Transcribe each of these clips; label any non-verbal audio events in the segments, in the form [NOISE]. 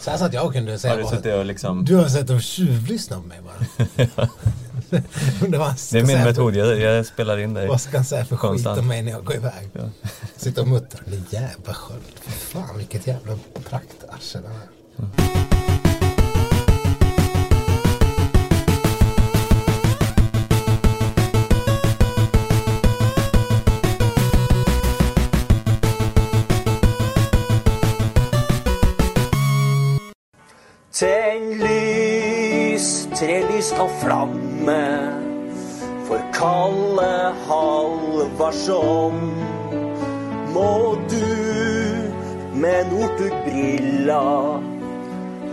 Så här satt jag och kunde säga Har du suttit och liksom Du har sett och tjuvlyssnat på mig bara. [LAUGHS] det, var, Det är min metod, jag, jag spelar in dig Vad ska han säga för skit konstant. om mig när jag går iväg? Sitta och muttra. Din jävla sköld. Fan vilket jävla praktarsel han är. Tenn Vi skal flamme for Kalle Halvarsson. Må du med Northug-brilla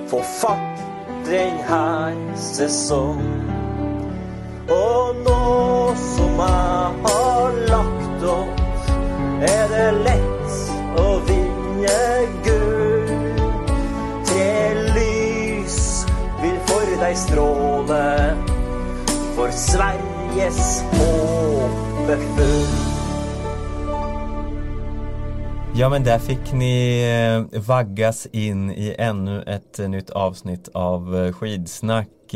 få fart den her sesong. Og nå som jeg har lagt opp, er det lett for Sveriges håpefull. Ja men där fick ni eh, vaggas in i ännu ett eh, nytt avsnitt av eh, skidsnack.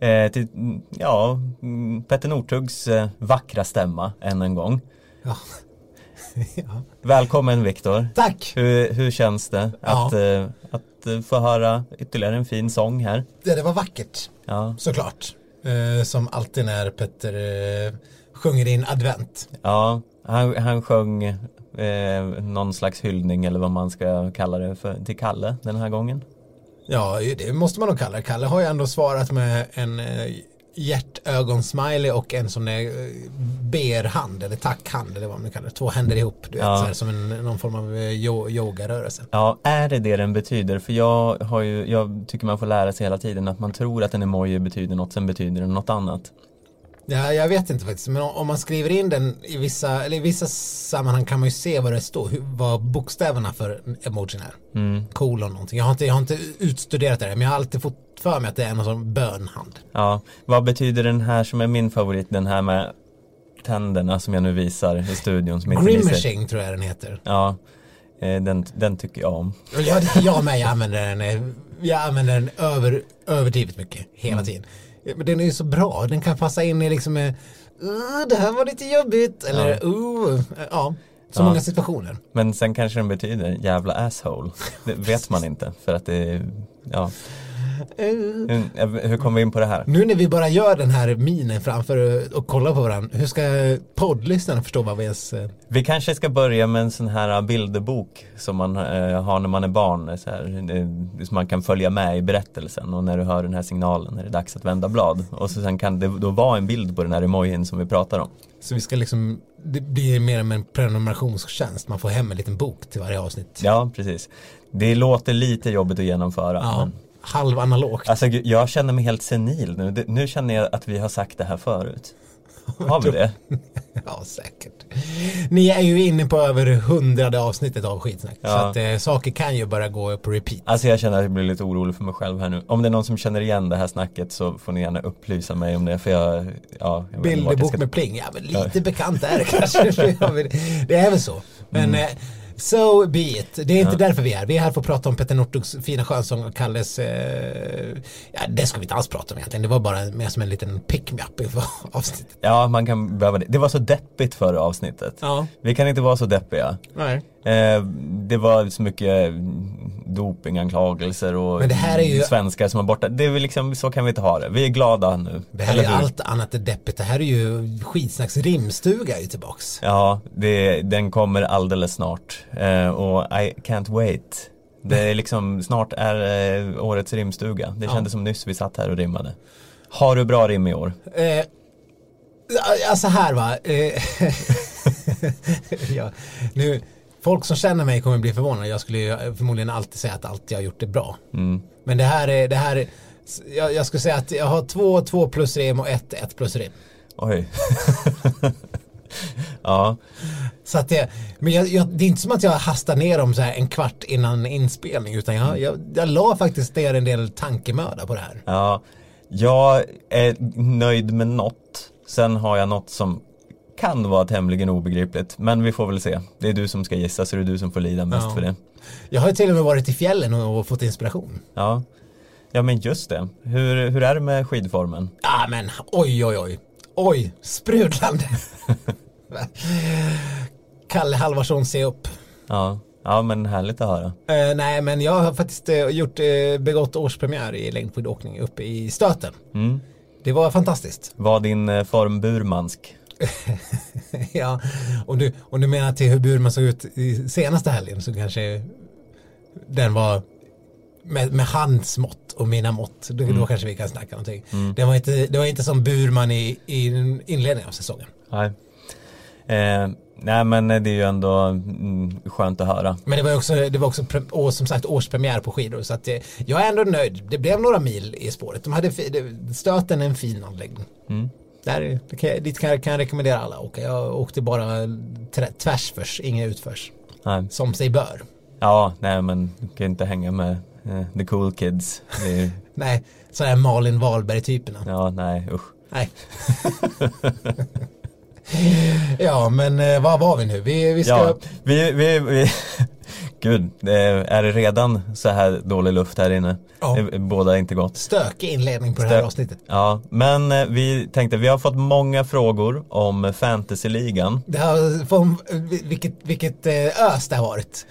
Eh, till, ja, mm, Petter Northugs vackra stämma än en gång. Ja. [LAUGHS] ja. Välkommen Viktor. Tack! Hur, hur känns det Ja. att, eh, att få höra ytterligare en fin sång här? Det, det var vackert. Ja, Såklart. Eh, som alltid när Petter eh, sjunger in advent. ja han, han sjöng eh, någon slags hyllning eller vad man ska kalla det för, till Kalle den här gången. Ja, det måste man nog kalla det. Kalle har ju ändå svarat med en eh, hjärtögonsmiley och en sån där eh, ber-hand eller tackhand eller vad man kallar det. Två händer ihop, du vet, Ja. så här, som en, någon form av eh, yo- yogarörelse. Ja, är det det den betyder? För jag har ju, jag tycker man får lära sig hela tiden att man tror att en emoji betyder något, sen betyder den något annat. Ja, jag vet inte faktiskt, men om- man skriver in den i vissa, eller i vissa sammanhang kan man ju se vad det står, vad bokstäverna för emojin är. Mm. Kolon någonting. Jag har, inte, jag har inte utstuderat det där, men jag har alltid fått för mig att det är någon sån bönhand. Ja, vad betyder den här som är min favorit, den här med tänderna som jag nu visar i studion som? Grimashing tror jag den heter. Ja, eh, den, den tycker jag om. Ja, jag med, jag använder den, jag använder den över, överdrivet mycket hela Mm. tiden. Men den är ju så bra, den kan passa in i liksom, "Uh, det här var lite jobbigt, eller Ja. uh, ja, så Ja. många situationer. Men sen kanske den betyder jävla asshole. Det vet man inte för att det är, ja. Uh. Hur, hur kom vi in på det här? Nu när vi bara gör den här minen framför eh, och kollar på varandra, hur ska poddlyssnarna förstå vad vi ens... eh, Vi kanske ska börja med en sån här bilderbok som man eh, har när man är barn. Så här, eh, som man kan följa med i berättelsen och när du hör den här signalen är det dags att vända blad. Och så sen kan det då vara en bild på den här emojin som vi pratar om. Så vi ska liksom, det blir mer en prenumerationstjänst, man får hem en liten bok till varje avsnitt. Ja, precis. Det låter lite jobbigt att genomföra. Ja, Men, halvanalogt. alltså jag känner mig helt senil nu. Nu känner jag att vi har sagt det här förut. Har vi det? [LAUGHS] Ja, säkert. Ni är ju inne på över hundrade avsnittet av skitsnack. Så Ja. att eh, saker kan ju bara gå på repeat. Alltså jag känner att jag blir lite orolig för mig själv här nu. Om det är någon som känner igen det här snacket så får ni gärna upplysa mig om det. För jag, ja, jag Bilderbok ska- med pling, ja men lite bekant är det [LAUGHS] kanske. det är väl så. Men eh, so be it. Det är inte därför vi är. Vi är här för att prata om Petter Northugs fina skönsång och Kalles, eh, ja det ska vi inte alls prata om egentligen. Det var bara mer som en liten pick-me-up inför [LAUGHS] avsnittet. Ja, man kan behöva det. Det var så deppigt förra avsnittet. Ja. Vi kan inte vara så deppiga. Nej. Eh, det var så mycket dopinganklagelser och ju- svenskar som är borta. Det är liksom, så kan vi inte ha det. Vi är glada nu. Det här är allt annat än deppigt. Det här är ju skitsnacks rimstuga är ju tillbaks. Ja, det, den kommer alldeles snart. Eh, och I can't wait. Det är liksom, snart är eh, årets rimstuga. Det Ja. kändes som nyss vi satt här och rimmade. Har du bra rim i år? Eh, alltså här va. Eh, [LAUGHS] ja, nu, folk som känner mig kommer bli förvånade. Jag skulle förmodligen alltid säga att allt jag har gjort är bra. Mm. Men det här är, det här är, jag, jag skulle säga att jag har två, två plus rim och ett, ett plus rim. Oj. [LAUGHS] ja, Så att det, men jag, jag, det är inte som att jag hastar ner dem så här en kvart innan inspelning utan jag, jag, jag la faktiskt ner en del tankemöda på det här. ja. Jag är nöjd med något. Sen har jag något som kan vara tämligen obegripligt. Men vi får väl se. Det är du som ska gissa så det är du som får lida mest Ja. för det. Jag har till och med varit i fjällen och, fått inspiration. Ja. ja, men just det. Hur, hur är det med skidformen? Ja men oj oj oj. Oj, sprudlande. [LAUGHS] Kalle Halvarsson se upp. Ja, ja men härligt att höra. Eh, nej men jag har faktiskt eh, gjort, eh, begått årspremiär i längdskidåkning uppe i Stöten. Mm. Det var fantastiskt. Var din form burmansk? [LAUGHS] ja, om du, om du menar till hur Burman såg ut i senaste helgen så kanske den var med, med hans mått och mina mått. Då, då kanske vi kan snacka någonting. Det, var inte, det var inte som Burman i, i inledningen av säsongen. Nej. Eh, nej men det är ju ändå mm, skönt att höra. Men det var också, det var också och som sagt årspremiär på skidor så att eh, jag är ändå nöjd. Det blev några mil i spåret. De hade, det- stöten är en fin anläggning. Mm. Där, det kan, dit kan, kan jag rekommendera alla att åka. Jag åkte bara tvärsförs, inga utförs. Nej. Som sig bör. Ja, nej men du kan inte hänga med eh, the cool kids. Är, [LAUGHS] Nej, sådär Malin Wahlberg-typerna. ja, nej usch. Nej. [LAUGHS] ja, men eh, var var vi nu? Vi, vi ska... Ja, vi, vi, vi Gud, det är, är det redan så här dålig luft här inne? Ja. Båda inte gott. Stökig inledning på det här Stö- avsnittet. Ja, men eh, vi tänkte, vi har fått många frågor om fantasyligan. Det har, vilket, vilket eh, ös det har varit.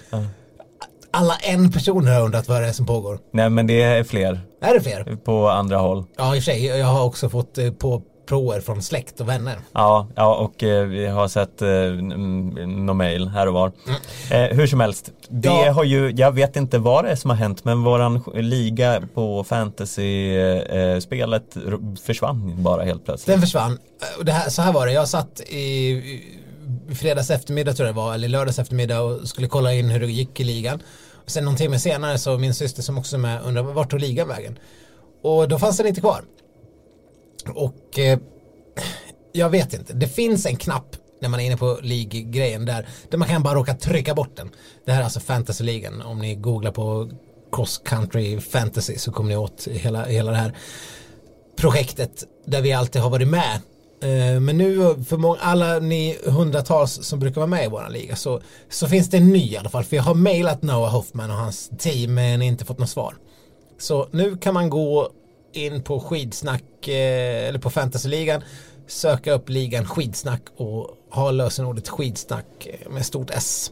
Alla en personer har undrat vad det är som pågår. Nej men det är fler Är det fler? på andra håll. Ja, i och för sig. Jag har också fått eh, på proer från släkt och vänner. Ja, ja och eh, vi har sett eh, mm, någon mail här och var. Eh, hur som helst, det Ja. har ju, jag vet inte vad det är som har hänt men våran liga på fantasy-spelet försvann bara helt plötsligt. Den försvann. Eh, det här, så här var det. Jag satt i, i fredags eftermiddag tror jag det var, eller lördags eftermiddag och skulle kolla in hur det gick i ligan. Och sen någon timme senare så min syster som också är med undrar vart tog ligan vägen? Och då fanns den inte kvar. Och eh, jag vet inte, det finns en knapp när man är inne på League-grejen där, där man kan bara råka trycka bort den. Det här är alltså fantasy-ligan. Om ni googlar på cross country fantasy så kommer ni åt hela, hela det här projektet där vi alltid har varit med. Eh, men nu för många, alla ni hundratals som brukar vara med i våran liga så, så finns det en ny i alla fall. För jag har mejlat Noah Hoffman och hans team men inte fått något svar. Så nu kan man gå in på skidsnack eh, eller på fantasyligan söka upp ligan skidsnack och ha lösenordet skidsnack eh, med stort S.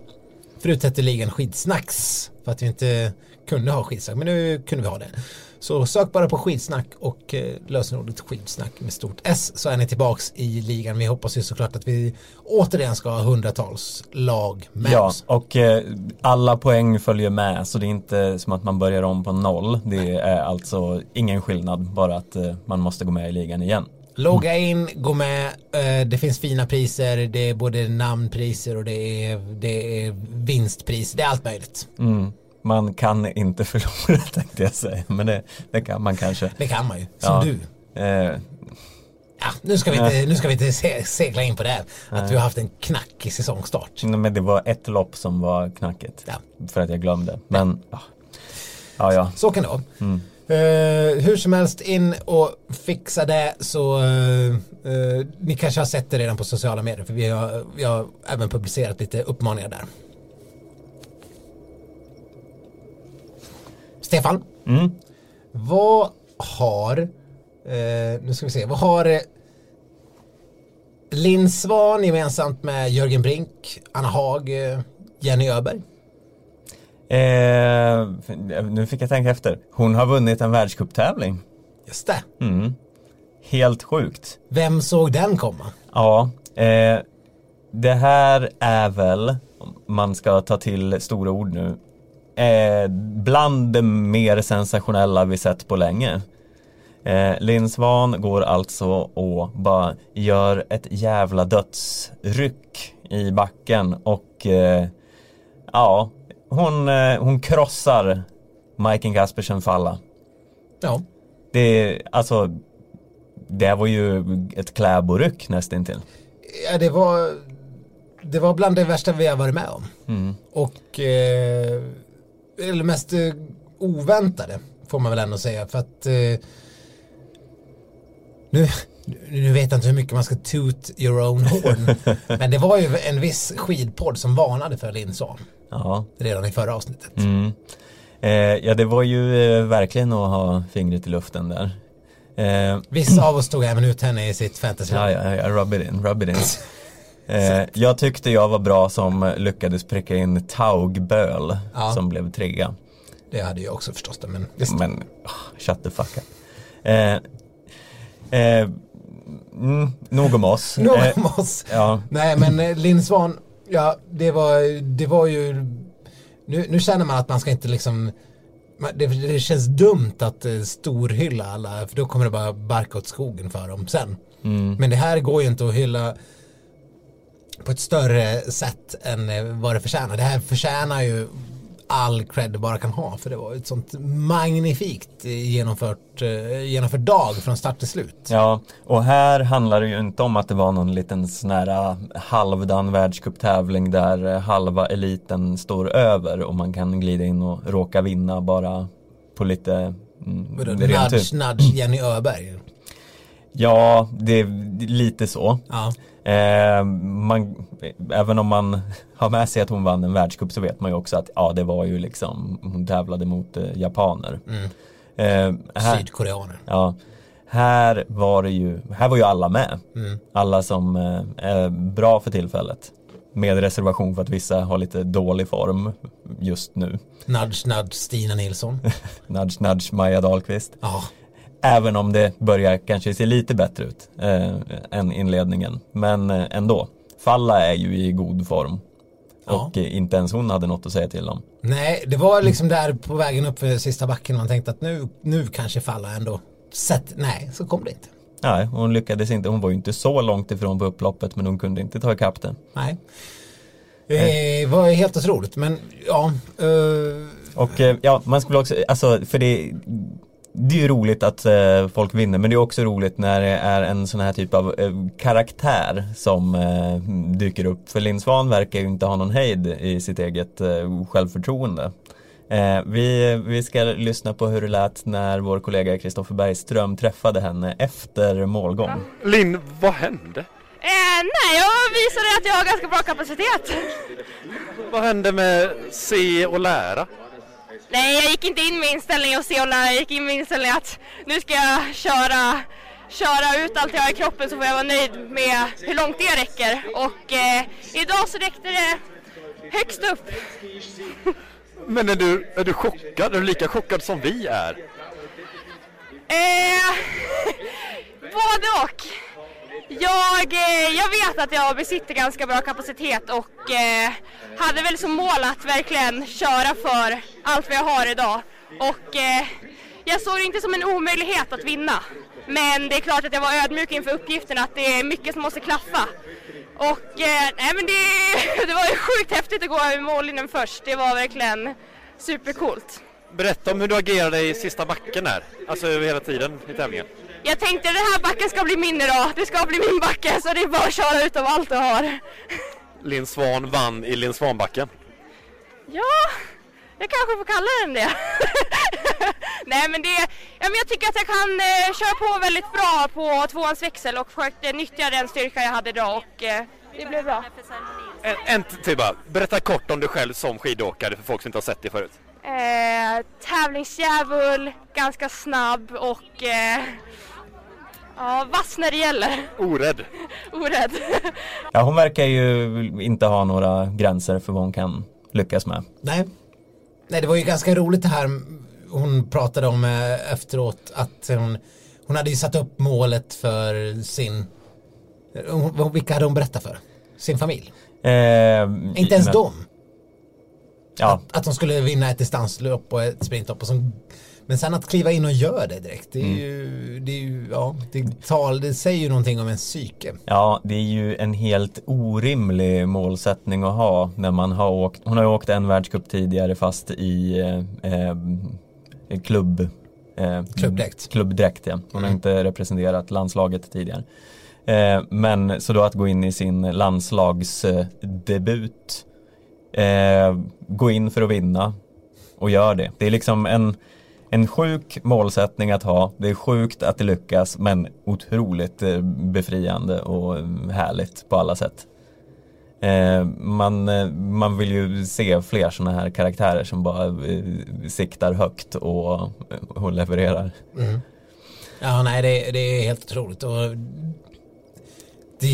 Förut hette ligan skidsnacks för att vi inte kunde ha skidsnack men nu kunde vi ha det. Så sök bara på skidsnack och eh, lösenordet skidsnack med stort S så är ni tillbaks i ligan. Vi hoppas ju såklart att vi återigen ska ha hundratals lag med Ja, oss. och eh, alla poäng följer med så det är inte som att man börjar om på noll. Det är alltså ingen skillnad, bara att eh, man måste gå med i ligan igen. Logga in, gå med, det finns fina priser, det är både namnpriser och det är, det är vinstpris, det är allt möjligt. Mm. Man kan inte [LAUGHS] förlora tänkte jag säga, men det, det kan man kanske. Det kan man ju, som Ja. du. Eh, Ja, nu ska vi inte, nu ska vi inte se, segla in på det här, att vi har haft en knackig säsongstart. men det var ett lopp som var knackigt. Ja. För att jag glömde. Men ja, ja. ja. Så kan det vara. Eh, hur som helst in och fixa det så eh, eh, ni kanske har sett det redan på sociala medier för vi har, vi har även publicerat lite uppmaningar där. Stefan, Mm. vad har eh, nu ska vi se, vad har eh, Linn Svan gemensamt med Jörgen Brink, Anna Haag, eh, Jenny Öberg? Eh, nu fick jag tänka efter. Hon har vunnit en världscuptävling. Just det. Mm. Helt sjukt. Vem såg den komma? Ja, eh, det här är väl, om man ska ta till stora ord nu, eh, bland det mer sensationella vi sett på länge. Eh, Linn Svan går alltså och bara gör ett jävla dödsryck i backen och eh, ja, hon, eh, hon krossar Majken Kaspersen Falla. Ja. Det, alltså, det var ju ett kläboryck nästintill. Ja, det var, det var bland det värsta vi har varit med om. Mm. Och, eh, eller mest eh, oväntade får man väl ändå säga. För att eh, Nu, nu vet jag inte hur mycket man ska toot your own horn. [LAUGHS] men det var ju en viss skidpodd som varnade för Linn Svan Ja. redan i förra avsnittet. Mm. Eh, ja, det var ju eh, verkligen att ha fingret i luften där. Eh, Vissa [CLEARS THROAT] av oss tog även ut henne i sitt fantasy. ja, ja, ja, rub it in, rub it in. [CLEARS THROAT] Eh, jag tyckte jag var bra som lyckades pricka in Taugböl Ja. som blev trea. Det hade jag också förstås det, men visst. Men, ah, shut the fuck up. Eh, eh, mm, nog om oss. [LAUGHS] Nog Eh, om oss. ja, Nej men eh, Linn Svan, ja det var, det var ju, nu, nu känner man att man ska inte liksom, det, det känns dumt att eh, storhylla alla, för då kommer det bara barka åt skogen för dem sen. mm, Men det här går ju inte att hylla på ett större sätt än eh, vad det förtjänar. Det här förtjänar ju all cred det bara kan ha för det var ett sånt magnifikt eh, genomfört, eh, genomfört dag från start till slut. ja, och här handlar det ju inte om att det var någon liten sån här halvdan världscuptävling där halva eliten står över och man kan glida in och råka vinna bara på lite mm. Nudge, nudge Jenny Öberg. Ja, det är lite så. Ja. Eh, man, även om man [LAUGHS] har med sig att hon vann en världscup så vet man ju också att ja, det var ju liksom, hon tävlade mot eh, japaner. Mm. Eh, här, Sydkoreaner. ja, här var det ju, här var ju alla med. Mm. Alla som eh, är bra för tillfället. Med reservation för att vissa har lite dålig form just nu. Nudge, nudge Stina Nilsson. [LAUGHS] Nudge, nudge Maja Dahlqvist. Ja, Även om det börjar kanske se lite bättre ut eh, än inledningen. Men eh, ändå. Falla är ju i god form. Ja. Och eh, inte ens hon hade något att säga till om. nej, det var liksom där på vägen upp för sista backen man tänkte att nu, nu kanske falla ändå. Sett, nej, så kom det inte. Nej, hon lyckades inte. Hon var ju inte så långt ifrån på upploppet men hon kunde inte ta ikapp det. Nej. Det var helt otroligt, men ja. eh, Och eh, ja, man skulle också, alltså för det det är ju roligt att eh, folk vinner men det är också roligt när det är en sån här typ av eh, karaktär som eh, dyker upp. För Linn Svan verkar ju inte ha någon hejd i sitt eget eh, självförtroende. Eh, vi, vi ska lyssna på hur det lät när vår kollega Kristoffer Bergström träffade henne efter målgång. Linn, vad hände? Eh, nej, jag visade att jag har ganska bra kapacitet. Vad hände med se och lära? Nej, jag gick inte in med inställningen att se och lära. Jag gick in med inställningen att nu ska jag köra, köra ut allt jag har i kroppen så får jag vara nöjd med hur långt det räcker. Och eh, idag så räckte det högst upp. Men är du, är du chockad? Är du lika chockad som vi är? Eh, [LAUGHS] både och. Jag, eh, jag vet att jag besitter ganska bra kapacitet och eh, hade väl som mål att verkligen köra för allt vad jag har idag. Och eh, jag såg det inte som en omöjlighet att vinna. Men det är klart att jag var ödmjuk inför uppgiften att det är mycket som måste klaffa. Och eh, nej men det, [LAUGHS] det var ju sjukt häftigt att gå över mållinjen först. Det var verkligen supercoolt. Berätta om hur du agerade i sista backen här. Alltså över hela tiden i tävlingen. Jag tänkte den här backen ska bli min idag. Det ska bli min backe så det är bara att köra ut av allt jag har. Linn Svan vann i Linn Svan-backen. Ja, jag kanske får kalla den det. [LAUGHS] Nej men det, ja, men jag tycker att jag kan eh, köra på väldigt bra på tvåans växel och försökte nyttja den styrka jag hade idag och eh, det blev bra. En, en till bara. Berätta kort om dig själv som skidåkare för folk som inte har sett dig förut. Eh, tävlingsdjävul, ganska snabb och eh, ja, vass när det gäller. Orädd. [LAUGHS] Orädd. Ja, hon verkar ju inte ha några gränser för vad hon kan lyckas med. nej. Nej, det var ju ganska roligt det här hon pratade om eh, efteråt att hon, hon hade ju satt upp målet för sin, hon, vilka hade hon berättat för? Sin familj? Eh, Inte ens men- dem. Ja, Att de skulle vinna ett distanslopp och ett sprintlopp och som, men sen att kliva in och göra det direkt, det är Mm. ju, det är ju, ja, det, tal, det säger ju någonting om en psyke. Ja, det är ju en helt orimlig målsättning att ha när man har åkt, hon har ju åkt en världscup tidigare fast i eh, eh, klubb eh, Klubbdräkt. Klubbdräkt ja. Hon har inte representerat landslaget tidigare. Eh, men så då att gå in i sin landslagsdebut, eh, gå in för att vinna och gör det. Det är liksom en en sjuk målsättning att ha. Det är sjukt att det lyckas men otroligt eh, befriande och eh, härligt på alla sätt. Eh, man, man vill ju se fler sådana här karaktärer som bara siktar högt och, och levererar. Mm. Ja, nej det, det är helt otroligt. Och det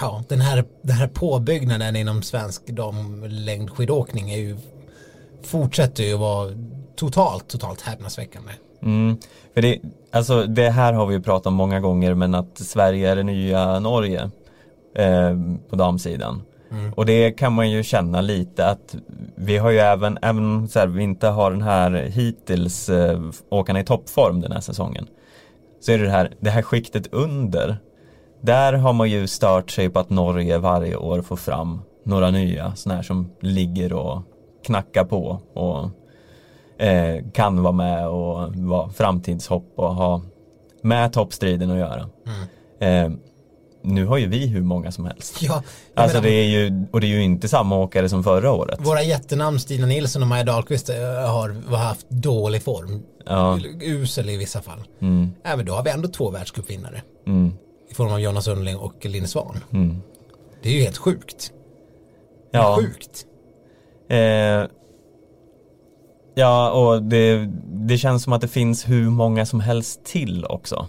ja, den, här, den här påbyggnaden inom svensk damlängdskidåkning är ju fortsätter ju vara totalt, totalt häpnadsväckande. Mm, för det, alltså det här har vi ju pratat om många gånger men att Sverige är det nya Norge eh, på damsidan. Och det kan man ju känna lite att vi har ju även, även om vi inte har den här hittills eh, åkarna i toppform den här säsongen. Så är det det här, det här skiktet under. Där har man ju stört sig på att Norge varje år får fram några nya sådana här som ligger och knackar på och eh, kan vara med och vara framtidshopp och ha med toppstriden att göra. Eh, nu har ju vi hur många som helst. Ja, Alltså menar, det är ju, och det är ju inte samma åkare som förra året. Våra jättenamn Stina Nilsson och Maja Dahlqvist eh, har, har haft dålig form. Ja. Usel i vissa fall. Mm, men då har vi ändå två världscupvinnare. mm, I form av Jonas Sundling och Linne Svan. mm. Det är ju helt sjukt. Ja, Sjukt. eh, ja och det, det känns som att det finns hur många som helst till också.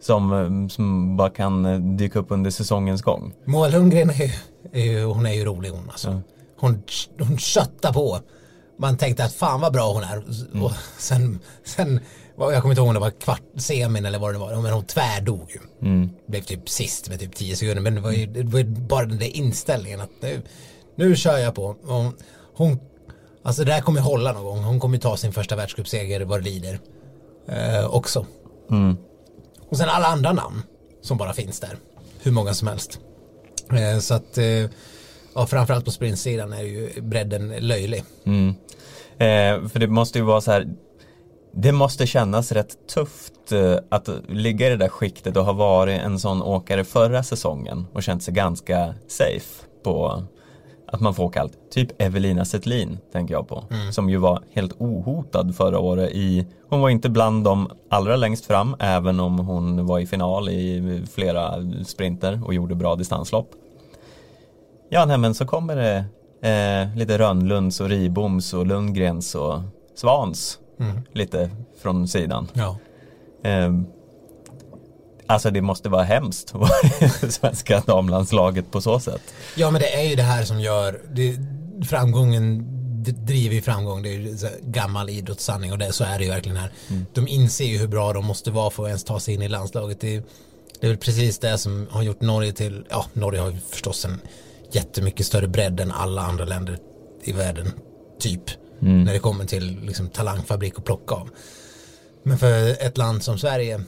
Som, eh, som bara kan eh, dyka upp under säsongens gång. Moa Lundgren är ju, är ju, hon är ju rolig hon alltså. Ja. Hon, hon köttar på. Man tänkte att fan vad bra hon är. Mm. Och sen, sen, jag kommer inte ihåg om det var kvart, semin eller vad det var. Men hon tvärdog ju. Mm. Blev typ sist med typ 10 sekunder. Men det var ju, det var ju bara den där inställningen att nu, nu kör jag på. Och hon, alltså det där kommer hålla någon gång. Hon kommer ta sin första världscupseger vad det lider. Eh, också. Mm. Och sen alla andra namn som bara finns där. Hur många som helst. Eh, så att, eh, ja, framförallt på sprintsidan är ju bredden löjlig. Mm. Eh, för det måste ju vara så här Det måste kännas rätt tufft eh, att ligga i det där skiktet och ha varit en sån åkare förra säsongen och känt sig ganska safe på att man får åka allt. Typ Evelina Settlin tänker jag på. Som ju var helt ohotad förra året i Hon var inte bland de allra längst fram även om hon var i final i flera sprinter och gjorde bra distanslopp. Ja, nej, men så kommer det eh, lite Rönnlunds och Riboms och Lundgrens och Svans lite från sidan. Ja. Eh, alltså det måste vara hemskt att vara i svenska damlandslaget på så sätt. ja men det är ju det här som gör det, framgången det driver ju framgång, det är ju gammal idrottssanning och det, så är det ju verkligen här. De inser ju hur bra de måste vara för att ens ta sig in i landslaget. Det, är- det är väl precis det som har gjort Norge till, ja Norge har ju förstås en jättemycket större bredd än alla andra länder i världen, typ. När det kommer till liksom, talangfabrik och plocka av. Men för ett land som Sverige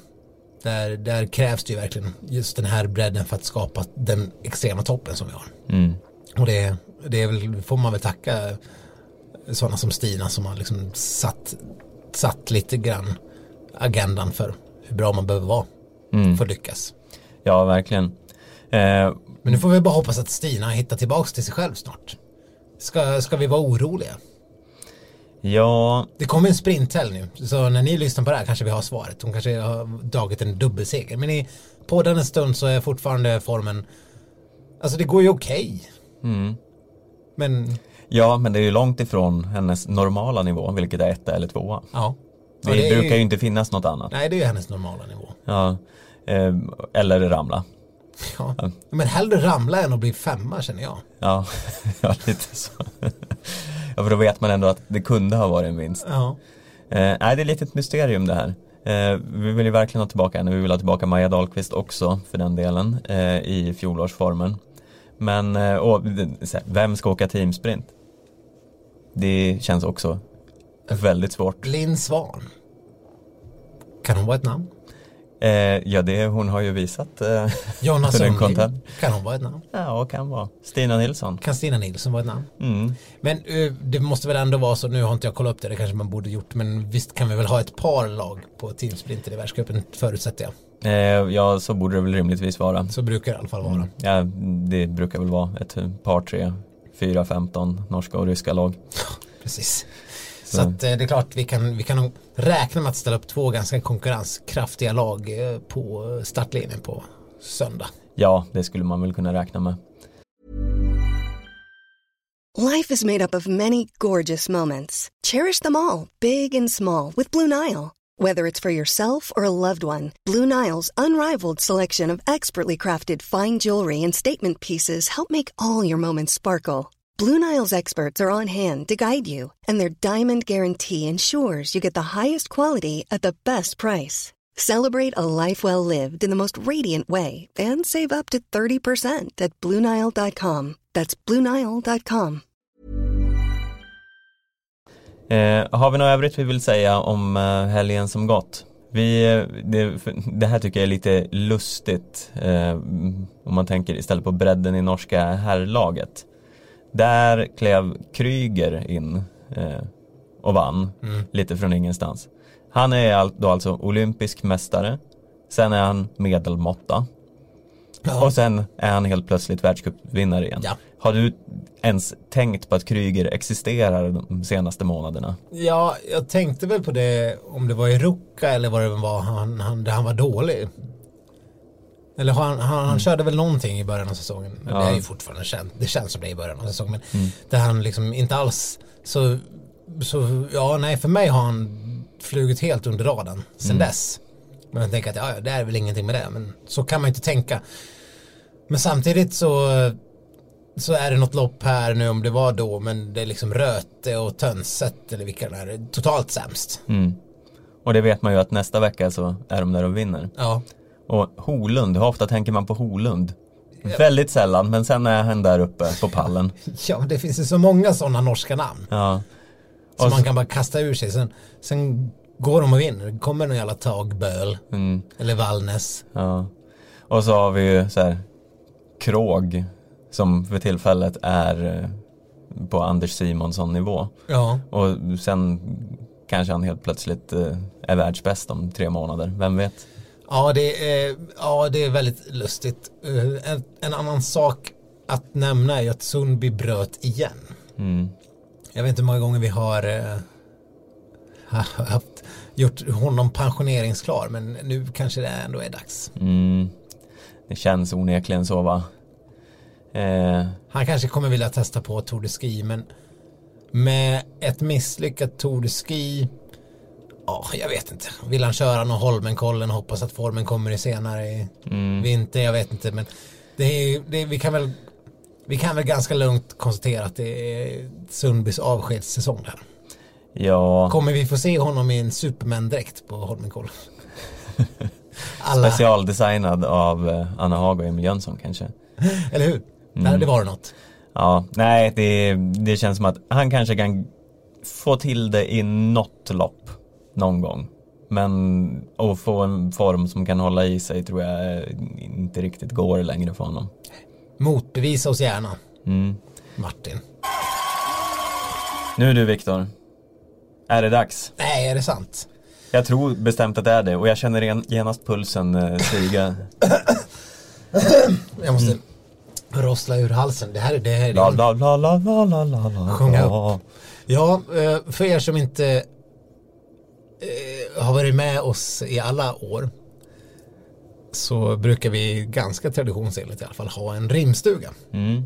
där, där krävs det ju verkligen just den här bredden för att skapa den extrema toppen som vi har. Mm. Och det, det är väl, får man väl tacka sådana som Stina som har liksom satt, satt lite grann agendan för hur bra man behöver vara Mm. för att lyckas. Ja, verkligen. Eh, Men nu får vi bara hoppas att Stina hittar tillbaka till sig själv snart. Ska, ska vi vara oroliga? Ja, Det kommer en sprinthelg nu, så när ni lyssnar på det här kanske vi har svaret. Hon kanske har tagit en dubbelseger. Men i, på den stund så är fortfarande formen, alltså det går ju okej. mm. Men ja, men det är ju långt ifrån hennes normala nivå, vilket är etta eller tvåa. ja. Det, Ja, är brukar ju inte finnas något annat. Nej, det är ju hennes normala nivå. Ja, eh, eller ramla. Ja. Men hellre ramla än att bli femma känner jag. Ja, [LAUGHS] ja lite så. [LAUGHS] ja, för då vet man ändå att det kunde ha varit en vinst. Ja. Eh, nej, det är lite ett mysterium det här. Eh, vi vill ju verkligen ha tillbaka henne. Vi vill ha tillbaka Maja Dahlqvist också för den delen eh, i fjolårsformen. Men eh, och, vem ska åka teamsprint? Det känns också väldigt svårt. Linn Svan. Kan hon vara ett namn? Eh, ja, det hon har ju visat. Eh, [LAUGHS] den Sundling. Kan hon vara ett namn? Ja, kan vara. Stina Nilsson. Kan Stina Nilsson vara ett namn? Mm. Men eh, det måste väl ändå vara så, nu har inte jag kollat upp det, det kanske man borde gjort, men visst kan vi väl ha ett par lag på teamsprinter i världscupen, förutsätter jag. Eh, ja, så borde det väl rimligtvis vara. Så brukar det i alla fall vara. Ja, det brukar väl vara ett par, tre, fyra, femton norska och ryska lag. [LAUGHS] Precis. Så att, eh, det är klart vi kan, vi kan nog räkna med att ställa upp två ganska konkurrenskraftiga lag eh, på startlinjen på söndag. Ja, det skulle man väl kunna räkna med. Life is made up of many gorgeous moments. Cherish them all, big and small, with Blue Nile. Whether it's for yourself or a loved one, Blue Nile's unrivaled selection of expertly crafted fine jewelry and statement pieces help make all your moments sparkle. Blue Nile's experts are on hand to guide you, and their diamond guarantee ensures you get the highest quality at the best price. Celebrate a life well lived in the most radiant way and save up to 30% at BlueNile.com. That's BlueNile.com. Eh, har vi något övrigt vi vill säga om eh, helgen som gått? Vi, eh, det, [LAUGHS] det, här tycker jag är lite lustigt eh, om man tänker istället på bredden i norska herrlaget. Där klev Kryger in eh, och vann mm. lite från ingenstans. Han är då alltså olympisk mästare. Sen är han medelmåtta. Ja. Och sen är han helt plötsligt världscupvinnare igen. Ja. Har du ens tänkt på att Kryger existerar de senaste månaderna? Ja, jag tänkte väl på det om det var i Ruka eller vad det var han, han, där han var dålig. Eller han, han, han mm. körde väl någonting i början av säsongen. Ja. Det är ju fortfarande känt. Det känns som det i början av säsongen. Men mm. där han liksom inte alls så, så, ja nej för mig har han flugit helt under radarn sen mm. dess. Men jag tänker att ja, det är väl ingenting med det. Men så kan man inte tänka. Men samtidigt så så är det något lopp här nu om det var då men det är liksom Röte och Tönset eller vilka det är totalt sämst. Mm. Och det vet man ju att nästa vecka så är de där och vinner. Ja. Och Holund, hur ofta tänker man på Holund? Ja. Väldigt sällan, men sen är han där uppe på pallen. [LAUGHS] ja, det finns ju så många sådana norska namn. Ja. Som man kan bara kasta ur sig. Sen, sen går de och vinner. Det kommer någon jävla Tagböl. Mm. Eller Vallnäs. Ja. Och så har vi ju så här Krog som för tillfället är eh, på Anders Simonsson nivå. Ja. Och sen kanske han helt plötsligt eh, är världsbäst om tre månader, vem vet? Ja, det är, ja, det är väldigt lustigt. Eh, en, en annan sak att nämna är att Sundby bröt igen. Mm. Jag vet inte hur många gånger vi har eh, [LAUGHS] haft, gjort honom pensioneringsklar men nu kanske det ändå är dags. Mm. Det känns onekligen så va? Eh. Han kanske kommer vilja testa på Tour de Ski men med ett misslyckat Tour de Ski Ja, jag vet inte. Vill han köra någon Holmenkollen och hoppas att formen kommer i senare i mm. vinter? Jag vet inte. Men det är, det är, vi kan väl vi kan väl ganska lugnt konstatera att det är Sundbys avskedssäsong där. Ja. Kommer vi få se honom i en Superman-dräkt på Holmenkollen? [LAUGHS] Specialdesignad av eh, Anna Haag och Emil Jönsson kanske. [LAUGHS] Eller hur? Mm. Nej, det var något. Ja, nej, det, det känns som att han kanske kan få till det i något lopp någon gång. Men att få en form som kan hålla i sig tror jag inte riktigt går längre för honom. Motbevisa oss gärna. Mm. Martin. Nu du Viktor. Är det dags? Nej, är det sant? Jag tror bestämt att det är det och jag känner genast pulsen eh, stiga. jag måste mm. rossla ur halsen. Det här är det. Här är la, la, la, la, la, la, la, la. Sjunga upp. Ja, eh, för er som inte har varit med oss i alla år så brukar vi ganska traditionsenligt i alla fall ha en rimstuga. Mm.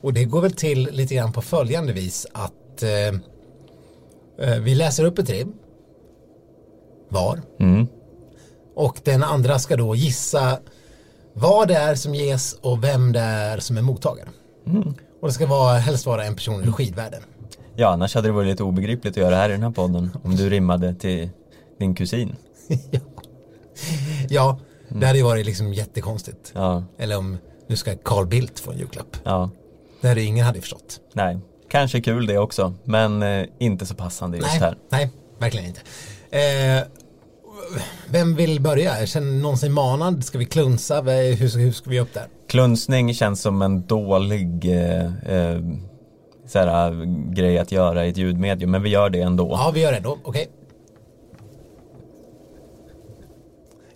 Och det går väl till lite grann på följande vis att eh, eh, vi läser upp ett rim var mm. och den andra ska då gissa vad det är som ges och vem det är som är mottagare. Mm. Och det ska vara, helst vara en person i skidvärlden. Ja, annars hade det varit lite obegripligt att göra det här i den här podden. Om du rimmade till din kusin. [LAUGHS] ja. ja, det hade ju varit liksom jättekonstigt. Ja. Eller om nu ska Carl Bildt få en julklapp. Ja. Det hade ingen hade förstått. Nej, kanske kul det också. Men eh, inte så passande just nej, här. Nej, verkligen inte. Eh, vem vill börja? Känner någonsin manad. Ska vi klunsa? Hur, hur ska vi upp där? Klunsning känns som en dålig eh, eh så här, äh, grej att göra i ett ljudmedium, men vi gör det ändå. Ja, vi gör det ändå, okej. Okay.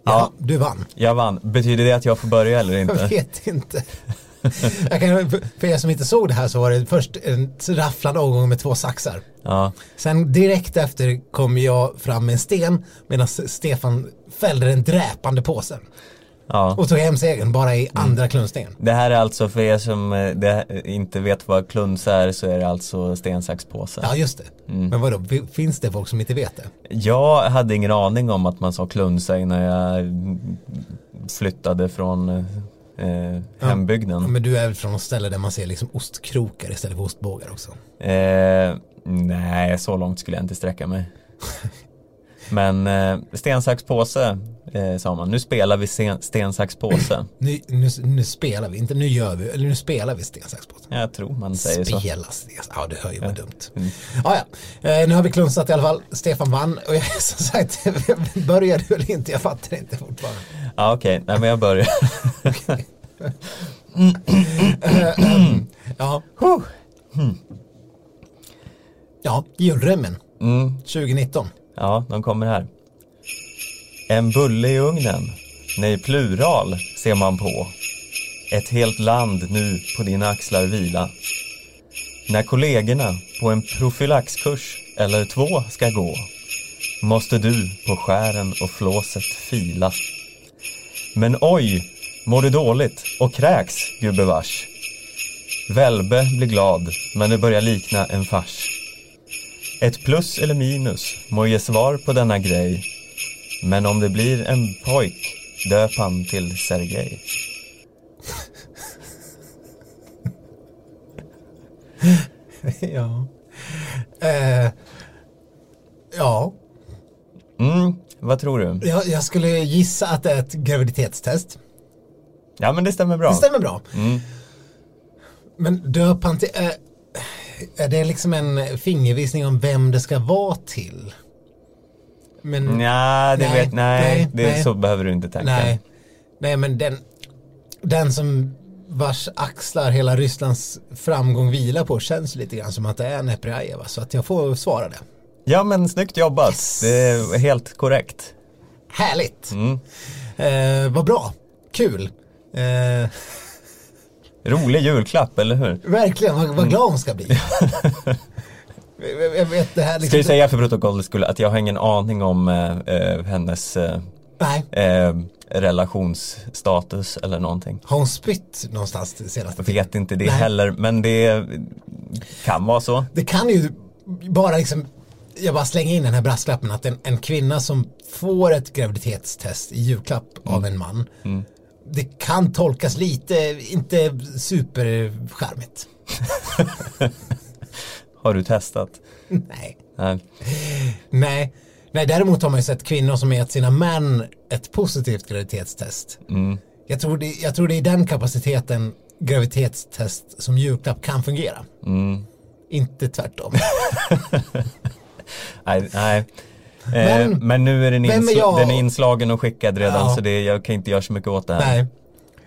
Ja, du vann. Jag vann. Betyder det att jag får börja eller inte? Jag vet inte. Jag kan, för- er som inte såg det här så var det först en rafflande omgång med två saxar. Ja, Sen direkt efter kom jag fram med en sten medan Stefan fällde den dräpande påsen. Ja. Och tog hem segern bara i andra klunstningen. Det här är alltså för er som eh, det, inte vet vad kluns är så är det alltså sten, sax, påse. Ja just det. Men vadå, fi- finns det folk som inte vet det? Jag hade ingen aning om att man sa klunsa innan jag flyttade från eh, hembygden. Ja, men du är väl från något ställe där man ser liksom ostkrokar istället för ostbågar också. Eh, nej, så långt skulle jag inte sträcka mig. [LAUGHS] Men eh, sten, sax, påse eh, sa man. Nu spelar vi sten, sten, sax, påse. [CLEARS THROAT] Nu, nu, nu spelar vi, inte nu gör vi, eller nu spelar vi sten, sax, påse. Jag tror man säger så. Spela sten, ja det hör ju vad dumt. Ja, ja. Eh, nu har vi klunsat i alla fall, Stefan vann och jag, [LAUGHS] som sagt, [LAUGHS] börjar du eller inte, jag fattar inte fortfarande. Ja, okej. Nej, men jag börjar. [LAUGHS] Ja. Ja, julrömmen Mm, 2019 ja, de kommer här. En bulle i ugnen. Nej, plural ser man på. Ett helt land nu på dina axlar vila. När kollegorna på en profylaxkurs eller två ska gå måste du på skären och flåset fila. Men oj, mår du dåligt och kräks gubevars. Välbe blir glad, men det börjar likna en fars. Ett plus eller minus må ge svar på denna grej. Men om det blir en pojk, döp han till Sergej. [LAUGHS] ja. Eh, ja, Mm, vad tror du? jag, jag skulle gissa att det är ett graviditetstest. Ja, men det stämmer bra. Det stämmer bra. Mm. Men döp han till, är, är det liksom en fingervisning om vem det ska vara till? Men, Ja, det Nej, vet, nej, nej, det, nej. så behöver du inte tänka. nej, nej men den, den som vars axlar hela Rysslands framgång vilar på känns lite grann som att det är Neprjajeva så att jag får svara det. Ja, men snyggt jobbat. Det är helt korrekt. Härligt! Mm. Eh, vad bra, kul. Eh, Rolig julklapp, eller hur? verkligen, vad, vad glad hon ska bli. jag, vet det här liksom, Ska vi säga för protokollet skulle att jag har ingen aning om eh, eh, hennes eh, eh, relationsstatus eller någonting. har hon spytt någonstans det senaste Jag vet inte det Nej. heller, men det kan vara så. Det kan ju bara liksom, jag bara slänger in den här brasklappen att en, en kvinna som får ett graviditetstest i julklapp av en man, det kan tolkas lite, inte superskärmigt. [LAUGHS] Har du testat? Nej. Nej. Nej. Nej, däremot har man ju sett kvinnor som gett sina män ett positivt graviditetstest. Jag, tror det, jag tror det är i den kapaciteten graviditetstest som julklapp kan fungera. Inte tvärtom. [LAUGHS] Nej, nej. Men- Men, men nu är den, är jag? den är inslagen och skickad redan Ja. så det, jag kan inte göra så mycket åt det här. Nej.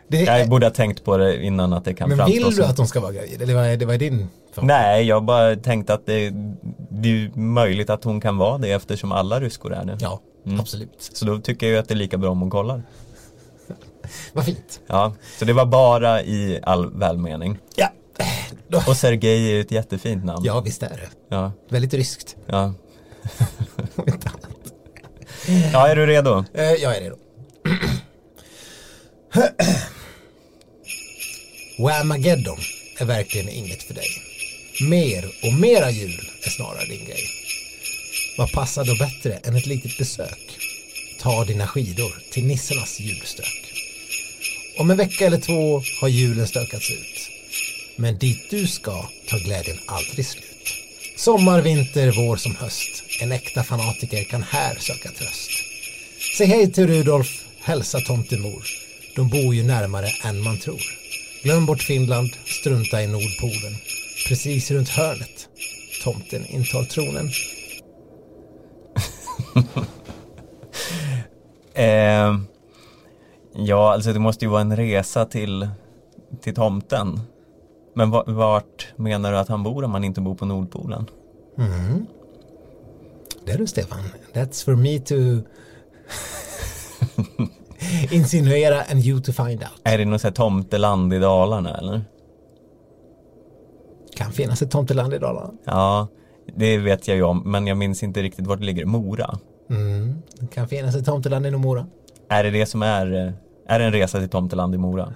Det, Jag borde ha tänkt på det innan att det kan men framstå vill du som- att de ska vara gravid? Eller vad är, det, vad är din förhoppning? Nej, jag bara tänkte att det, det är möjligt att hon kan vara det eftersom alla ryskor är det. Ja, Mm. absolut. Så då tycker jag ju att det är lika bra om hon kollar. [LAUGHS] Vad fint. Ja, så det var bara i all välmening. Ja, Och Sergej är ju ett jättefint namn. ja visst är det. Ja, Väldigt ryskt. ja ja är du redo? Eh, jag är redo. Whamageddon är verkligen inget för dig. Mer och mera jul är snarare din grej. Vad passar då bättre än ett litet besök? Ta dina skidor till nissernas julstök. Om en vecka eller två har julen stökats ut. Men dit du ska tar glädjen aldrig slut. Sommar, vinter, vår som höst. En äkta fanatiker kan här söka tröst. Säg hej till Rudolf, hälsa tomtemor. De bor ju närmare än man tror. Glöm bort Finland, strunta i Nordpolen. Precis runt hörnet. Tomten intar tronen. [LAUGHS] Eh, ja, alltså det måste ju vara en resa till, till tomten. Men va- vart menar du att han bor om han inte bor på Nordpolen? Det är du Stefan. That's for me to... [LAUGHS] insinuera and you to find out. Är det något sånt här tomteland i Dalarna eller? Kan finnas ett tomteland i Dalarna. Ja, det vet jag ju om, men jag minns inte riktigt vart det ligger. Mora? Mm. Det kan finnas ett tomteland i Mora. Är det det som är, eh, är det en resa till tomteland i Mora?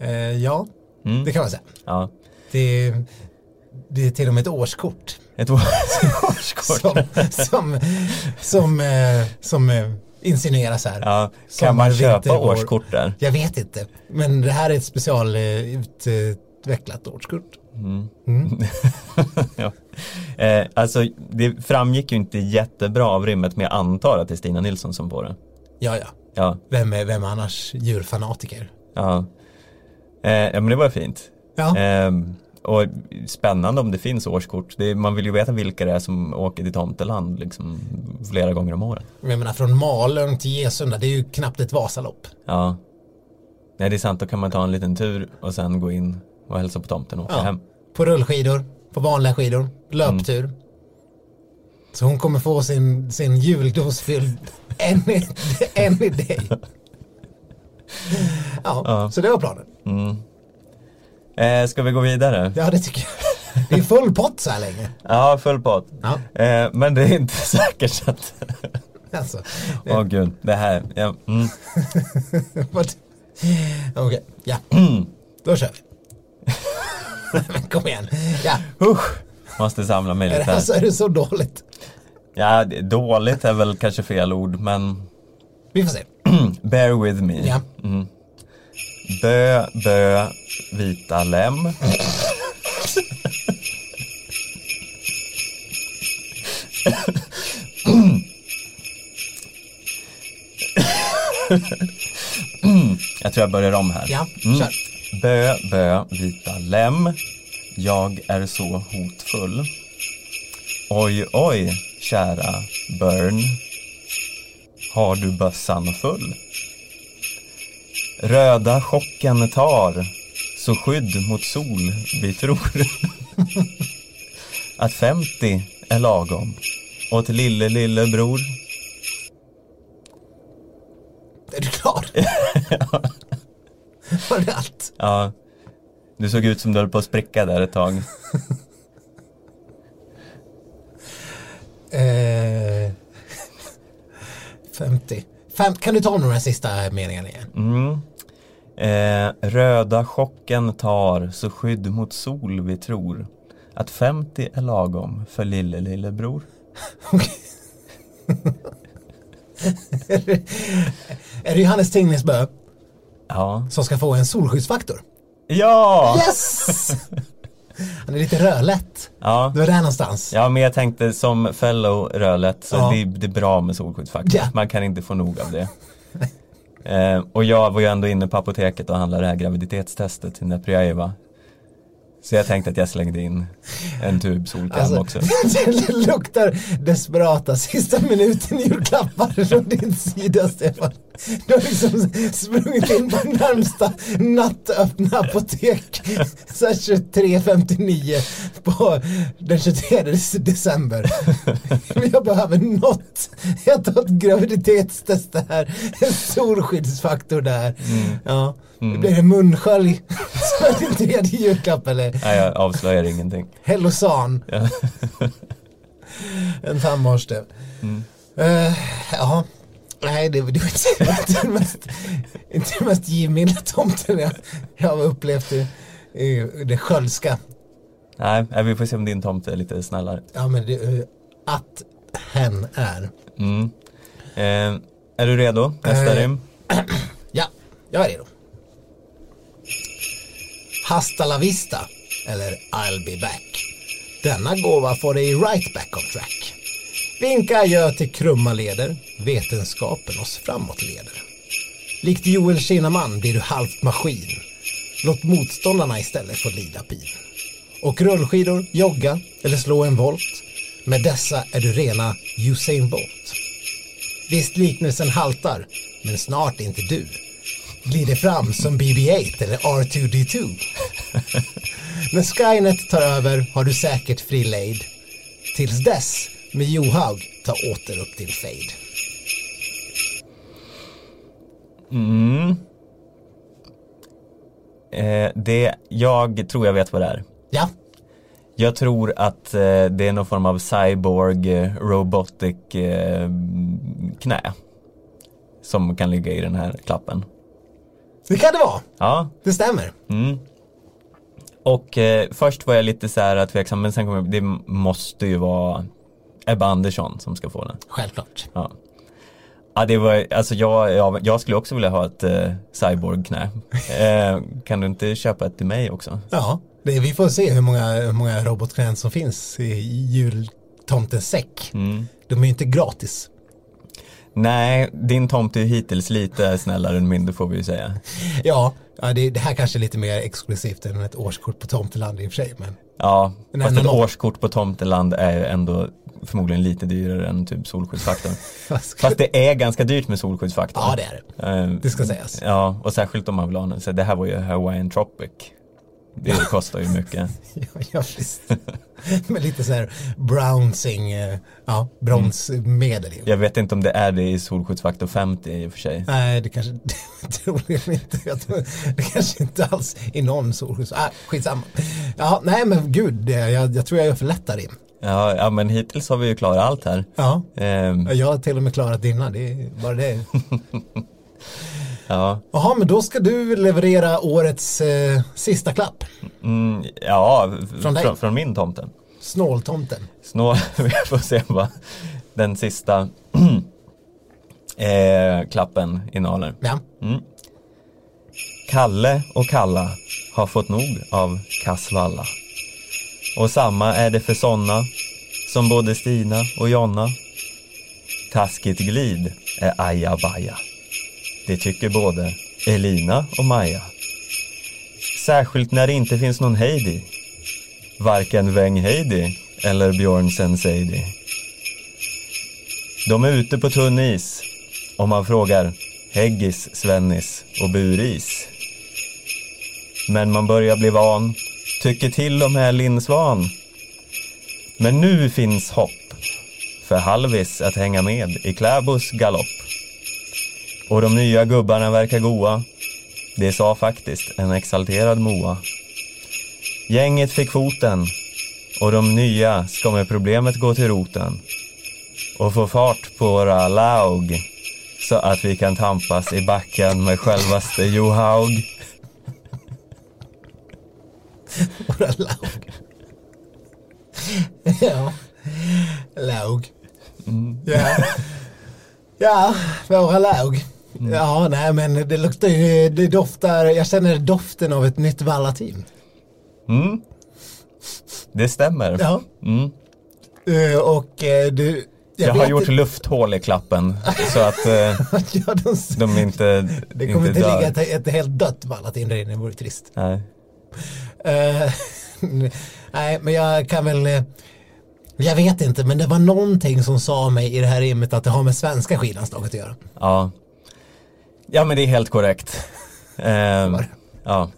Eh, ja, Mm. det kan man säga. Ja, Det, det är till och med ett årskort. Ett årskort. Som, som, som, eh, som eh, insinueras här. Ja, kan man köpa årskort där? Jag vet inte. Men det här är ett specialutvecklat årskort. [LAUGHS] ja. eh, alltså, det framgick ju inte jättebra av rimmet, men jag antar att det är Stina Nilsson som får det. Ja, ja. Ja, Vem är, vem annars djurfanatiker? ja. Eh, ja men det var fint. Ja. Ehm, och spännande om det finns årskort. Det är, man vill ju veta vilka det är som åker till Tomteland liksom, flera gånger om året. Jag menar från Malung till Gesunda, det är ju knappt ett Vasalopp. Ja. Nej det är sant, då kan man ta en liten tur och sen gå in och hälsa på tomten och åka Ja. hem. På rullskidor, på vanliga skidor, löptur. Så hon kommer få sin, sin juldos fylld [LAUGHS] en, en i dig. [LAUGHS] Ja, Ja. så det var planen. Eh, ska vi gå vidare? Ja, det tycker jag. Det är full pott så här länge. Ja, full pott. Ja, Eh, men det är inte [LAUGHS] säkert att, alltså. åh gud, det här, ja, mm. [LAUGHS] Okej, ja. Då kör vi. Men kom igen. Ja, Usch, måste samla mig är lite det, här. alltså, är det så dåligt? Ja, det- dåligt är väl kanske fel ord, men Vi får se. [CLEARS THROAT] bear with me. Ja. Mm. Bö, bö, vita lem. Jag tror jag börjar om här. Ja, Mm. kör. Bö, bö, vita lem. Jag är så hotfull. Oj, oj, kära Burn. Har du bössan full? Röda chocken tar, så skydd mot sol vi tror. Att 50 är lagom. Till lille, lille bror. Är du klar? [LAUGHS] Var det allt? Ja, du såg ut som du höll på att spricka där ett tag. Eh, 50. Fem, kan du ta några sista meningarna igen? Mm. Eh, röda chocken tar så skydd mot sol vi tror att 50 är lagom för lille lillebror. [LAUGHS] Är det Johannes Tingnesbö Ja. som ska få en solskyddsfaktor? Ja! Yes! Han är lite rödlätt. Ja. Det var där någonstans. ja, men jag tänkte som fellow rödlätt så Ja. det, det är bra med solskyddsfaktor. Ja. Man kan inte få nog av det. eh, och jag var ju ändå inne på apoteket och handlade det här graviditetstestet till Nepriaiva. Så jag tänkte att jag slängde in en tub solkräm Alltså, också. [LAUGHS] det luktar desperata sista minuten julklappar från din sida Stefan. Du har liksom sprungit in på närmsta nattöppna apotek så här 23.59 på den 23 december. Jag behöver något. Jag tar ett graviditetstest där, en solskyddsfaktor där. Ja. Blir det munskölj som är din tredje julklapp eller? Nej, jag avslöjar ingenting. Hellosan. Ja. En tandborste. Eh, ja. Nej, det, det var inte, den mest, inte den mest givmilda tomten jag, jag har upplevt i, i det sköldska. Nej, vi får se om din tomte är lite snällare. Ja, men det, att hen är. Mm. Eh, är du redo? Nästa Eh. rim? [CLEARS THROAT] Ja, jag är redo. Hasta la vista, eller I'll be back. Denna gåva får dig right back on track. Vinka adjö till krumma leder, vetenskapen oss framåt leder. Likt Joel Kinnaman blir du halvt maskin. Låt motståndarna istället få lida pin. Och rullskidor, jogga eller slå en volt. Med dessa är du rena Usain Bolt. Visst liknelsen haltar, men snart inte du. Glider fram som BB-8 eller R2D2. [LAUGHS] När Skynet tar över har du säkert fri lejd. Tills dess, med Johaug, ta åter upp din fade. Mm. Eh, det, jag tror jag vet vad det är. Ja, Jag tror att eh, det är någon form av cyborg eh, robotic eh, knä. Som kan ligga i den här klappen. det kan det vara. Ja, Det stämmer. mm. Och eh, först var jag lite så här tveksam men sen kom jag det måste ju vara Ebba Andersson som ska få den. Självklart. Ja. Ja, det var, alltså jag, jag, jag skulle också vilja ha ett eh, cyborg-knä. Eh, kan du inte köpa ett till mig också? Ja, det, vi får se hur många, hur många robotknän som finns i jultomtens säck. Mm. De är ju inte gratis. Nej, din tomt är ju hittills lite snällare än min, det får vi ju säga. Ja, det, det här kanske är lite mer exklusivt än ett årskort på tomteland i och för sig. Men Ja, Men fast ett årskort på tomteland är ändå förmodligen lite dyrare än typ solskyddsfaktor. [LAUGHS] vad ska- Fast det är ganska dyrt med solskyddsfaktor. ja, det är det. Eh, Det ska sägas. Ja, och särskilt om man vill ha den. Så det här var ju Hawaiian Tropic. Det kostar ju mycket. [LAUGHS] Ja, ja visst. Med lite så här brownsing, eh, ja, bronsmedel. i. Jag vet inte om det är det i solskyddsfaktor 50 i och för sig. Nej, det kanske [LAUGHS] troligen inte. Det kanske inte alls i någon solskydds... Ah, skitsamma. Ja, nej men gud, det, jag, jag tror jag gör för lätt där in. Ja, ja, men hittills har vi ju klarat allt här. Ja, Ehm, jag har till och med klarat dina, det är bara det. [LAUGHS] ja, Jaha, men då ska du leverera årets eh, sista klapp. mm, ja Från dig? från, från min tomte. Snåltomten. Snå, [LAUGHS] vi får se vad den sista [CLEARS THROAT] eh, klappen innehåller. Ja. Kalle och Kalla har fått nog av Kassvalla. Och samma är det för såna som både Stina och Jonna. Taskigt glid är ajabaja. Det tycker både Elina och Maja. Särskilt när det inte finns någon Heidi. Varken Weng Heidi eller Björn Senseidi. De är ute på tunn is om man frågar Häggis, Svennis och Buris. Men man börjar bli van, tycker till och med Linn Svan. Men nu finns hopp för Halvis att hänga med i Kläbos galopp. Och de nya gubbarna verkar goa. Det sa faktiskt en exalterad Moa. Gänget fick foten och de nya ska med problemet gå till roten och få fart på våra laug så att vi kan tampas i backen med självaste Johaug. [LAUGHS] Våra laug. [LAUGHS] ja. Laug. Ja. Ja, våra laug. Ja, nej men det luktar ju, det doftar, jag känner doften av ett nytt Valla-team. Mm. Det stämmer. Ja. Mm. Eh, Och eh, du, Jag, har vet gjort inte- lufthål i klappen [LAUGHS] så att eh, ja, de, de inte, det kommer inte dör. ligga ett, ett helt dött Valla-team där inne, det vore trist. Nej. [LAUGHS] Nej, men jag kan väl... Jag vet inte, men det var någonting som sa mig i det här rimmet att det har med svenska skidlandslaget att göra. Ja. Ja, men det är helt korrekt. Ehm, ja.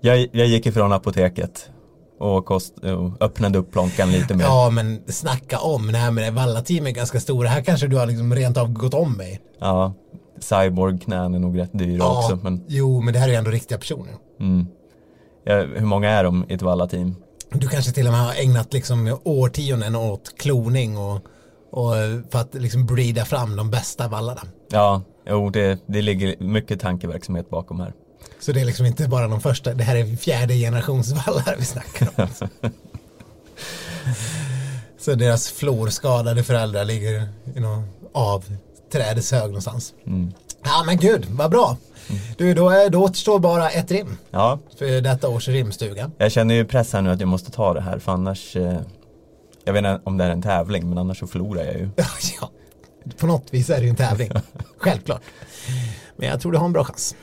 jag, jag gick ifrån apoteket och, kost, och öppnade upp plånkan lite mer. Ja, men snacka om, nej men Valla-team är ganska stora. Här kanske du har liksom rent av gått om mig. Ja, cyborg-knän är nog rätt dyra också. Men, Jo, men det här är ju ändå riktiga personer. mm. ja, hur många är de i ett Valla-team? Du kanske till och med har ägnat liksom årtionden åt kloning och, och för att liksom breeda fram de bästa vallarna. Ja, jo, det, det ligger mycket tankeverksamhet bakom här. Så det är liksom inte bara de första, det här är fjärde generations vallar vi snackar om. [LAUGHS] Så deras florskadade föräldrar ligger i någon avträdeshög någonstans. Ja men gud, vad bra. Du, då, är, då återstår bara ett rim Ja, för detta års rimstuga. jag känner ju press här nu att jag måste ta det här för annars eh, Jag vet inte om det är en tävling men annars så förlorar jag ju. [LAUGHS] ja, på något vis är det ju en tävling. [LAUGHS] Självklart. Men jag tror du har en bra chans.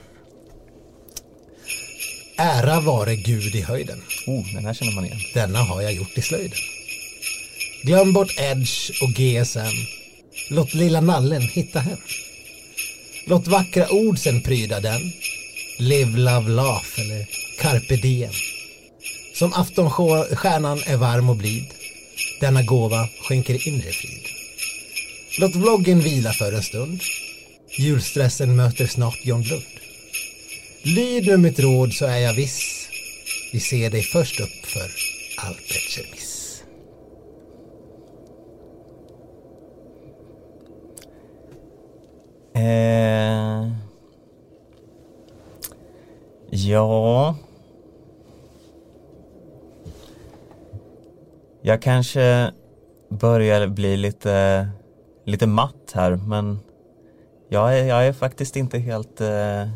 Ära vare Gud i höjden. Oh, den här känner man igen. Denna har jag gjort i slöjden. Glöm bort Edge och GSM. Låt lilla nallen hitta hem. Låt vackra ord sen pryda den. Live, love, laugh eller carpe diem. Som aftonstjärnan är varm och blid. Denna gåva skänker inre frid. Låt vloggen vila för en stund. Julstressen möter snart John Lund. Lyd nu mitt råd så är jag viss. Vi ser dig först upp för Alpetchermiss. Eh, ja. Jag kanske börjar bli lite, lite matt här men jag är, jag är faktiskt inte helt, eh,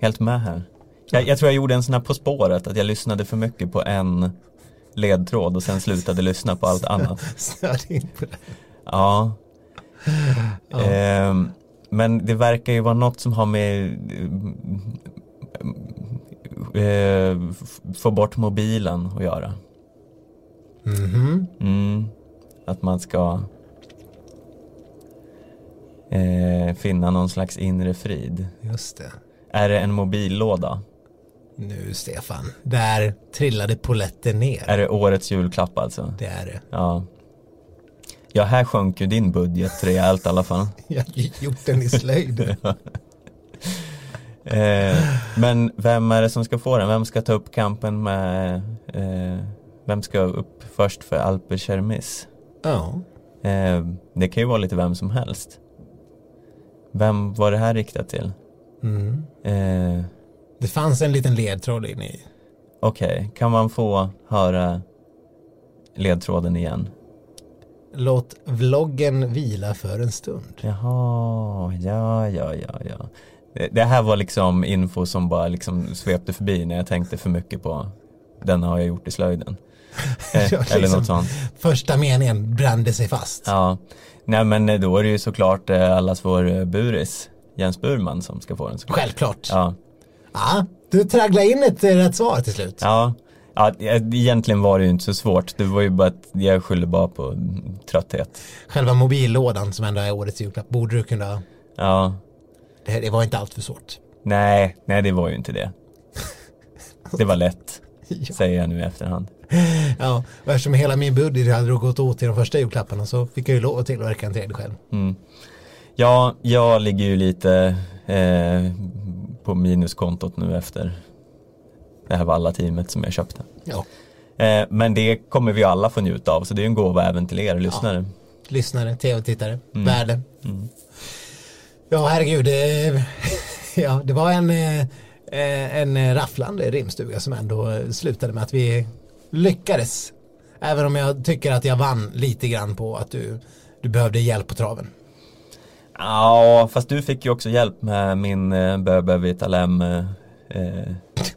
helt med här. Jag, jag tror jag gjorde en sån här På spåret, att jag lyssnade för mycket på en ledtråd och sen slutade lyssna på allt annat. [LAUGHS] Snör in på det. Ja. Ehm, men det verkar ju vara något som har med eh, få bort mobilen att göra. Mhm. Mm. Att man ska eh, finna någon slags inre frid. Just det. Är det en mobillåda? Nu Stefan, där trillade poletten ner. Är det årets julklapp alltså? Det är det. Ja. Ja, här sjönk ju din budget rejält i alla fall. [LAUGHS] Jag har gjort den i slöjd. [LAUGHS] Eh, men vem är det som ska få den? Vem ska ta upp kampen med eh, Vem ska upp först för Alper Kermis? ja. Eh, det kan ju vara lite vem som helst. Vem var det här riktat till? Mm. Eh, Det fanns en liten ledtråd in i. Okej, kan man få höra ledtråden igen? Låt vloggen vila för en stund. Jaha, ja, ja, ja, ja. Det, här var liksom info som bara liksom svepte förbi när jag tänkte för mycket på den har jag gjort i slöjden. [LAUGHS] Eh, Eller liksom. något sånt. Första meningen brände sig fast. Ja, nej men eh, då är det ju såklart eh, allas vår eh, buris, Jens Burman som ska få den. såklart. Självklart. Ja, Ja, du tragglade in ett rätt svar till slut. ja. Ja, egentligen var det ju inte så svårt. Det var ju bara att jag skyller bara på mm, trötthet. Själva mobillådan som ändå är årets julklapp borde du kunna, Ja, det, det var inte allt för svårt. nej, nej det var ju inte det. [LAUGHS] Det var lätt, Ja. säger jag nu i efterhand. [LAUGHS] Ja, och eftersom hela min budget hade gått åt till de första julklapparna så fick jag ju lov att tillverka en tredje själv. Mm. Ja, jag ligger ju lite eh, på minuskontot nu efter det här Valla-teamet som jag köpte. Ja, Eh, men det kommer vi alla få njuta av, så det är en gåva även till er lyssnare. lyssnare, tv-tittare, Mm. värde. Ja, herregud. Det, [LAUGHS] ja, det var en, eh, eh, en rafflande rimstuga som ändå eh, slutade med att vi lyckades. Även om jag tycker att jag vann lite grann på att du, du behövde hjälp på traven. Ja, fast du fick ju också hjälp med min eh, Böbe Vitalem eh, eh,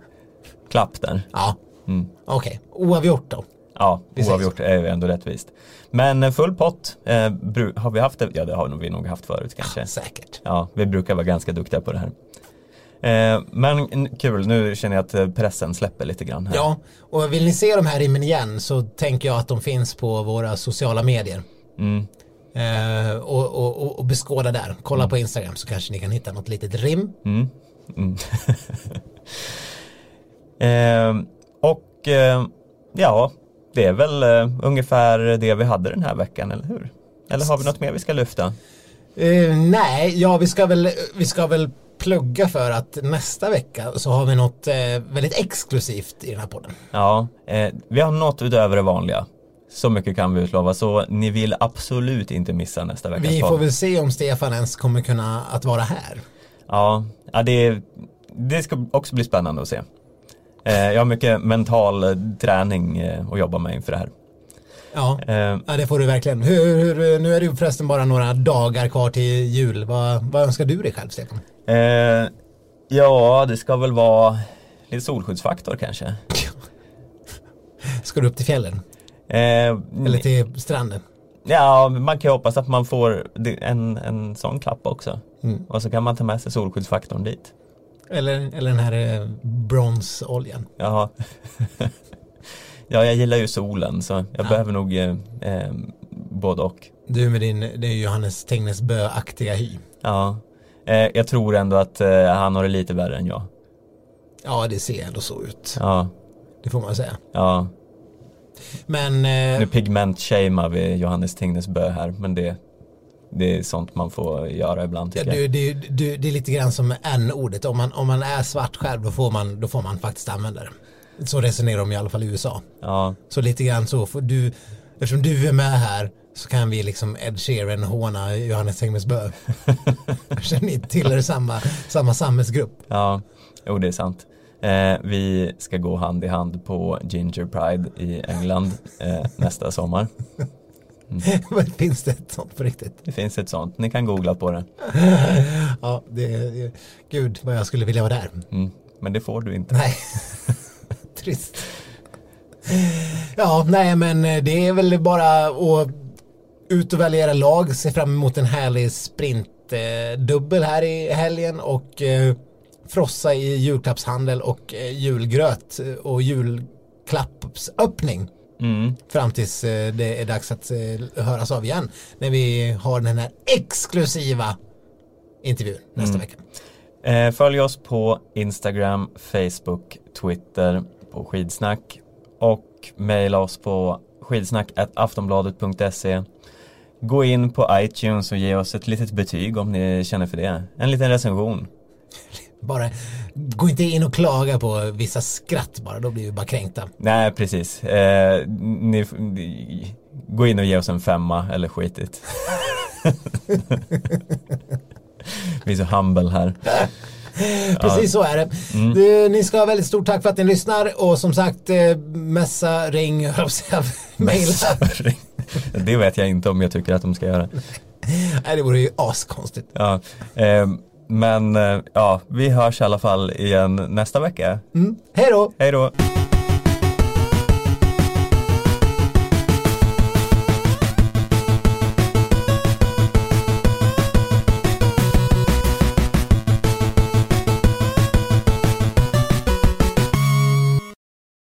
[LAUGHS] klapp där. Ja, Mm. okej. Oavgjort då. Ja, oavgjort är ju ändå rättvist. Men eh, full pott, eh, har vi haft det? Ja, det har vi nog haft förut kanske. Säkert. Ja, vi brukar vara ganska duktiga på det här. Eh, men kul, nu känner jag att eh, pressen släpper lite grann här. Ja, och vill ni se de här rimmen igen så tänker jag att de finns på våra sociala medier. Mm. Eh, och, och, och, beskåda där. Kolla på Instagram så kanske ni kan hitta något litet rim. Mm. Mm. [LAUGHS] eh, och eh, ja, det är väl eh, ungefär det vi hade den här veckan, eller hur? Eller har vi något mer vi ska lyfta? Eh, nej, ja vi ska, väl, vi ska väl plugga för att nästa vecka så har vi något eh, väldigt exklusivt i den här podden. Ja, eh, vi har något utöver det vanliga. Så mycket kan vi utlova, så ni vill absolut inte missa nästa veckas Vi får väl se om Stefan ens kommer kunna att vara här. Ja, ja det, det ska också bli spännande att se. Eh, jag har mycket mental träning eh, att jobba med inför det här. Ja, Eh, ja det får du verkligen. Hur, hur, nu är det ju förresten bara några dagar kvar till jul. Vad, vad önskar du dig själv Stefan? eh, ja, det ska väl vara lite solskyddsfaktor kanske. Ska du upp till fjällen? Eh, Eller till stranden? Ja, man kan ju hoppas att man får en, en sån klapp också. Mm. Och så kan man ta med sig solskyddsfaktorn dit. Eller, eller den här eh, bronsoljan? Jaha. [LAUGHS] ja, jag gillar ju solen så jag Ja. behöver nog eh, eh, både och. Du med din, det är Johannes Tegnes Bö-aktiga hy. Ja, eh, jag tror ändå att eh, han har det lite värre än jag. Ja, det ser ändå så ut. Ja, Det får man säga. ja. Men eh, Nu pigment-shamear vi Johannes Tingnes Bö här, men det, det är sånt man får göra ibland Ja, tycker jag. du, du, du, det är lite grann som n-ordet. Om man, om man är svart själv då får, man, då får man faktiskt använda det. Så resonerar de i alla fall i USA. Ja, Så lite grann så, för du, eftersom du är med här så kan vi liksom Ed Sheeran håna Johannes Tengmesbö. [LAUGHS] Eftersom ni tillhör samma, samma samhällsgrupp. ja, jo det är sant. Eh, vi ska gå hand i hand på Ginger Pride i England eh, nästa sommar. [LAUGHS] Finns det ett sånt på riktigt? Det finns ett sånt, ni kan googla på det. [LAUGHS] Ja, det, det, gud vad jag skulle vilja vara där. Mm. Men det får du inte. Nej, trist. Ja, nej men det är väl bara att ut och välja era lag, se fram emot en härlig sprintdubbel här i helgen och eh, frossa i julklappshandel och eh, julgröt och julklappsöppning Mm. fram tills eh, det är dags att eh, höras av igen när vi har den här exklusiva intervjun nästa vecka. Eh, följ oss på Instagram, Facebook, Twitter på skidsnack och mejla oss på skidsnack.aftonbladet.se Gå in på iTunes och ge oss ett litet betyg om ni känner för det. En liten recension. [LAUGHS] Bara gå inte in och klaga på vissa skratt bara, då blir vi bara kränkta. Nej, precis. Eh, ni, ni, gå in och ge oss en femma eller skitigt. [LAUGHS] vi är så humble här. [LAUGHS] Precis så är det. Du, Ni ska ha väldigt stort tack för att ni lyssnar och som sagt eh, mässa, ring, [LAUGHS] mejla. det vet jag inte om jag tycker att de ska göra. [LAUGHS] Nej, det vore ju askonstigt. Ja, eh, men ja, vi hörs i alla fall igen nästa vecka. Mm. Hej då! Hej då!